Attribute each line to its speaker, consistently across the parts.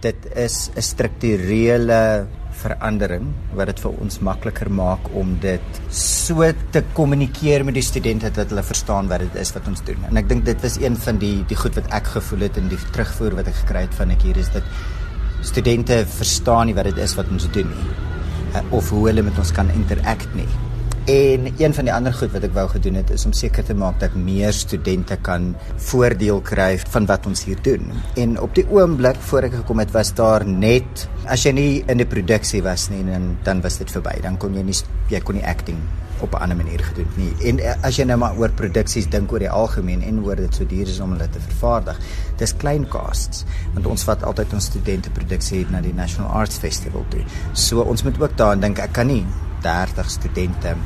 Speaker 1: dit is 'n strukturele verandering wat dit vir ons makliker maak om dit so te kommunikeer met die studente dat hulle verstaan wat dit is wat ons doen. En ek dink dit was een van die die goed wat ek gevoel het in die terugvoer wat ek gekry het van ek hier is dat studente verstaan nie wat dit is wat ons doen nie eh, of hoe hulle met ons kan interact nie. En een van die ander goed wat ek wou gedoen het is om seker te maak dat meer studente kan voordeel kry van wat ons hier doen. En op die oomblik voor ek gekom het was daar net as jy nie in die produksie was nie dan dan was dit verby. Dan kon jy nie jy kon nie acting op 'n ander manier gedoen nie. En eh, as jy nou maar oor produksies dink oor die algemeen en oor dit so duur is om hulle te vervaardig. Dis klein costs want ons vat altyd ons studente produksie na die National Arts Festival toe. So ons moet ook daaraan dink ek kan nie 30 studente.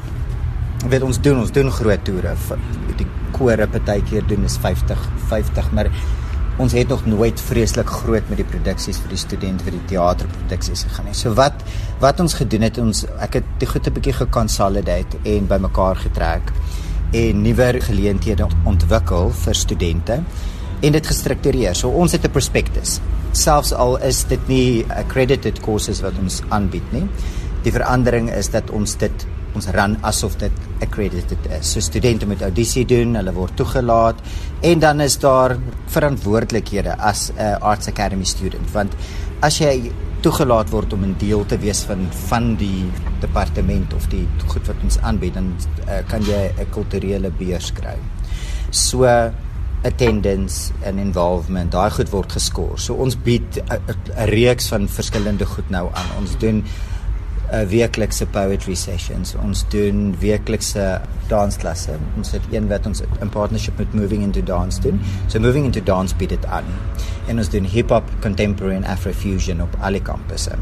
Speaker 1: Weet ons doen ons doen groot toere. Die kore partykeer doen is 50 50, maar ons het nog nooit vreeslik groot met die produksies vir die studente vir die teaterproduksies gegaan nie. So wat wat ons gedoen het ons ek het die goed 'n bietjie geconsolidate en bymekaar getrek en nuwe geleenthede ontwikkel vir studente en dit gestruktureer. So ons het 'n prospektus. Selfs al is dit nie accredited courses wat ons aanbied nie. Die verandering is dat ons dit ons run asof dit accredited is. So studente moet audisie doen, hulle word toegelaat en dan is daar verantwoordelikhede as 'n Arts Academy student want as jy toegelaat word om 'n deel te wees van van die departement of die goed wat ons aanbied dan uh, kan jy 'n kulturele beurs kry. So attendance en involvement daai goed word geskoor. So ons bied 'n reeks van verskillende goed nou aan. Ons doen uh, weeklikse poetry sessions. Ons doen weeklikse dansklasse. Ons het een wat ons in partnership met Moving into Dance doen. So Moving into Dance bied dit aan. En ons doen hip-hop, contemporary en afrofusion op alle kampusse.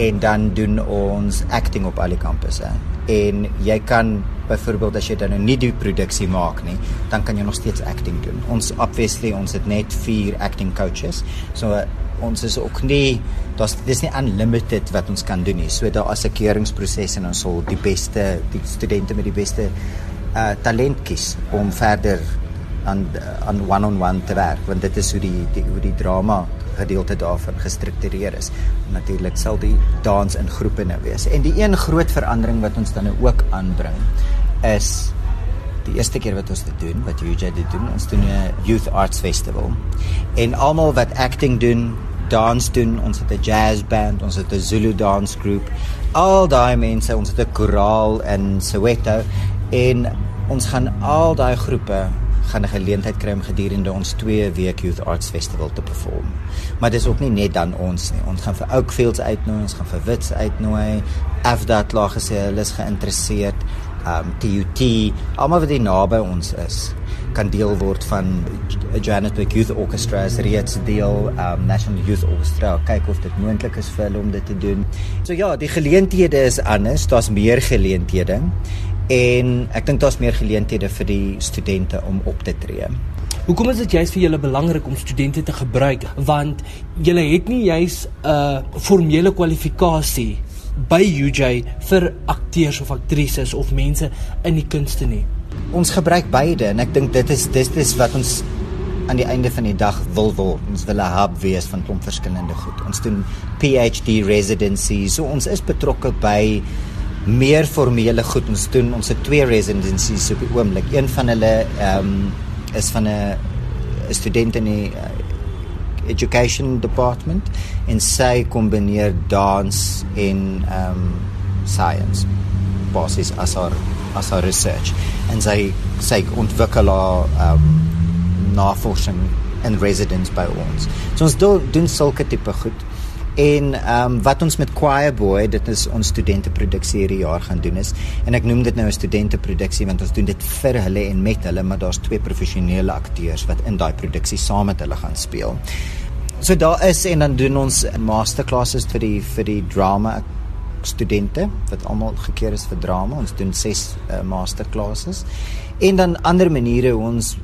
Speaker 1: En dan doen ons acting op alle kampusse. En jy kan byvoorbeeld as jy dan nou nie die produksie maak nie, dan kan jy nog steeds acting doen. Ons obviously ons het net 4 acting coaches. So ons is ook nie daar's dis nie unlimited wat ons kan doen nie. So daar is 'n keuringsproses en ons sal die beste die studente met die beste uh talent kies om verder aan aan one-on-one te werk want dit is hoe die, die hoe die drama gedeelte daarvan gestruktureer is. Natuurlik sal die dans in groepe nou wees. En die een groot verandering wat ons dan nou ook aanbring is die eerste keer wat ons dit doen, wat UJ dit doen, ons doen 'n Youth Arts Festival. En almal wat acting doen, dans doen, ons het 'n jazz band, ons het 'n Zulu dance groep. Al daai mense, ons het 'n koraal in Soweto en ons gaan al daai groepe gaan 'n geleentheid kry om gedurende ons 2 week Youth Arts Festival te perform. Maar dis ook nie net dan ons nie. Ons gaan vir Oakfields uitnooi, ons gaan vir Wits uitnooi. Afdat laag gesê hulle is geïnteresseerd. Um TUT, almal wat hier naby ons is kan deel word van Johannesburg Youth Orchestra as reeds deel um National Youth Orchestra kyk of dit moontlik is vir hulle om dit te doen. So ja, die geleenthede is anders, daar's meer geleenthede en ek dink daar's meer geleenthede vir die studente om op te tree.
Speaker 2: Hoekom is dit juist vir julle belangrik om studente te gebruik want julle het nie juist 'n uh, formele kwalifikasie by UJ vir akteurs of aktrises of mense in die kunste nie
Speaker 1: ons gebruik beide en ek dink dit is dis dis wat ons aan die einde van die dag wil word. Ons wil 'n hub wees van klomp verskillende goed. Ons doen PhD residencies. So ons is betrokke by meer formele goed. Ons doen ons het twee residencies op die oomblik. Een van hulle ehm um, is van 'n student in die uh, education department en sy kombineer dans en ehm um, science basies as haar as haar research en sy sy ontwikkel haar um, navorsing in residence by ons. So ons do, doen sulke tipe goed. En ehm um, wat ons met Choir Boy, dit is ons studenteproduksie hierdie jaar gaan doen is en ek noem dit nou 'n studenteproduksie want ons doen dit vir hulle en met hulle, maar daar's twee professionele akteurs wat in daai produksie saam met hulle gaan speel. So daar is en dan doen ons masterclasses vir die vir die drama studente wat almal gekeer is vir drama. Ons doen 6 uh, masterclasses en dan ander maniere hoe ons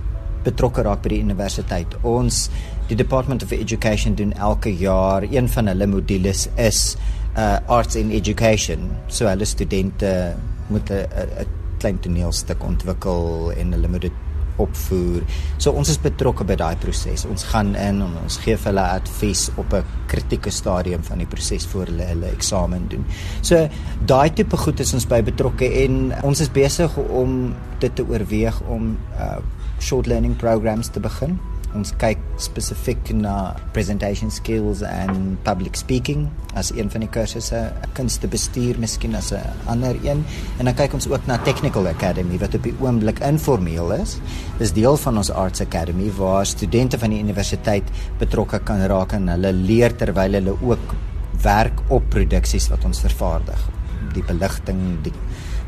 Speaker 1: betrokke raak by die universiteit. Ons die Department of Education doen elke jaar een van hulle modules is uh arts in education. So hulle studente moet 'n klein toneelstuk ontwikkel en hulle moet dit opvoer. So ons is betrokke by daai proses. Ons gaan in en ons gee hulle advies op 'n kritieke stadium van die proses voor hulle hulle eksamen doen. So daai tipe goed is ons by betrokke en ons is besig om dit te oorweeg om uh short learning programs te begin. Ons kyk spesifiek na presentation skills en public speaking as een van die kursusse, kunstebestuur miskien as 'n ander een. En dan kyk ons ook na Technical Academy wat op die oomblik informeel is. Dis deel van ons Arts Academy waar studente van die universiteit betrokke kan raak en hulle leer terwyl hulle ook werk op produksies wat ons vervaardig. Die beligting, die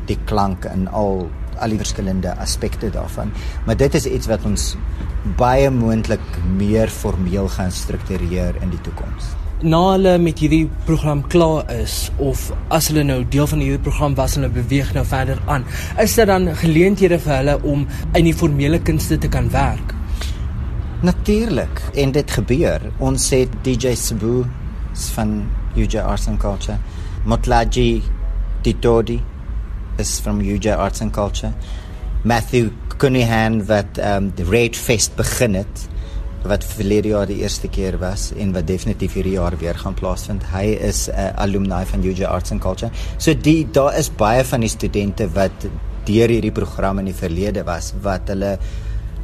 Speaker 1: die klank en al al die verskillende aspekte daarvan. Maar dit is iets wat ons baie moontlik meer formeel gaan struktureer in die toekoms.
Speaker 2: Na hulle met hierdie program klaar is of as hulle nou deel van hierdie program was en hulle beweeg nou verder aan, is dit dan geleenthede vir hulle om in die formele kunste te kan werk?
Speaker 1: Natuurlik, en dit gebeur. Ons het DJ Sabu van UJ Arts and Culture, Motlaji Titodi is from UJ Arts and Culture. Matthew Cunningham wat um Red Fest begin het wat verlede jaar die eerste keer was en wat definitief hierdie jaar weer gaan plaasvind. Hy is 'n uh, alumni van UJ Arts and Culture. So die daar is baie van die studente wat deur hierdie program in die verlede was wat hulle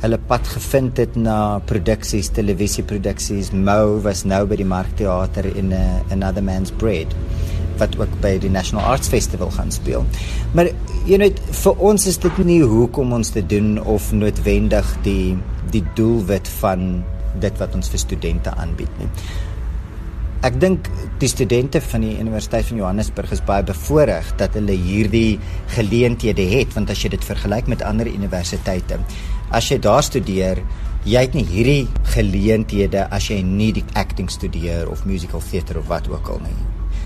Speaker 1: hulle pad gevind het na produksies, televisieproduksies. Mo was nou by die Markteater in 'n uh, Another Man's Bread wat ook by die National Arts Festival gaan speel. Maar jy weet vir ons is dit nie hoekom ons dit doen of noodwendig die die doelwit van dit wat ons vir studente aanbied nie. Ek dink die studente van die Universiteit van Johannesburg is baie bevoordeel dat hulle hierdie geleenthede het want as jy dit vergelyk met ander universiteite, as jy daar studeer, jy het nie hierdie geleenthede as jy nie die acting studeer of musical theatre of wat ook al nie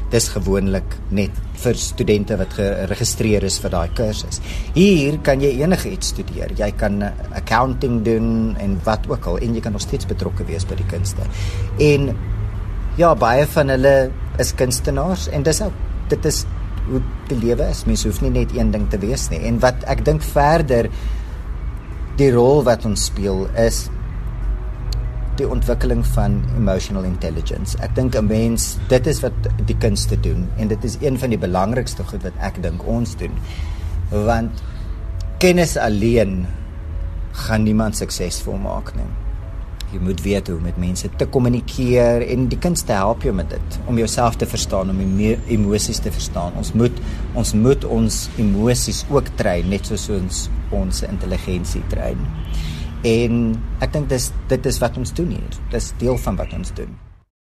Speaker 1: dis gewoonlik net vir studente wat geregistreer is vir daai kursus. Hier kan jy enigiets studeer. Jy kan accounting doen en wat ook al en jy kan nog steeds betrokke wees by die kunste. En ja, baie van hulle is kunstenaars en dis ook dit is hoe die lewe is. Mens hoef nie net een ding te wees nie. En wat ek dink verder die rol wat ons speel is die ontwikkeling van emotional intelligence. Ek dink 'n mens, dit is wat die kunste doen en dit is een van die belangrikste goed wat ek dink ons doen. Want kennis alleen gaan niemand suksesvol maak nie. Jy moet weet hoe om met mense te kommunikeer en die kunste help jou met dit om jouself te verstaan, om emosies te verstaan. Ons moet ons moet ons emosies ook train net soos ons ons intelligensie train. En ek dink dis dit is wat ons doen hier. Dis deel van wat ons doen.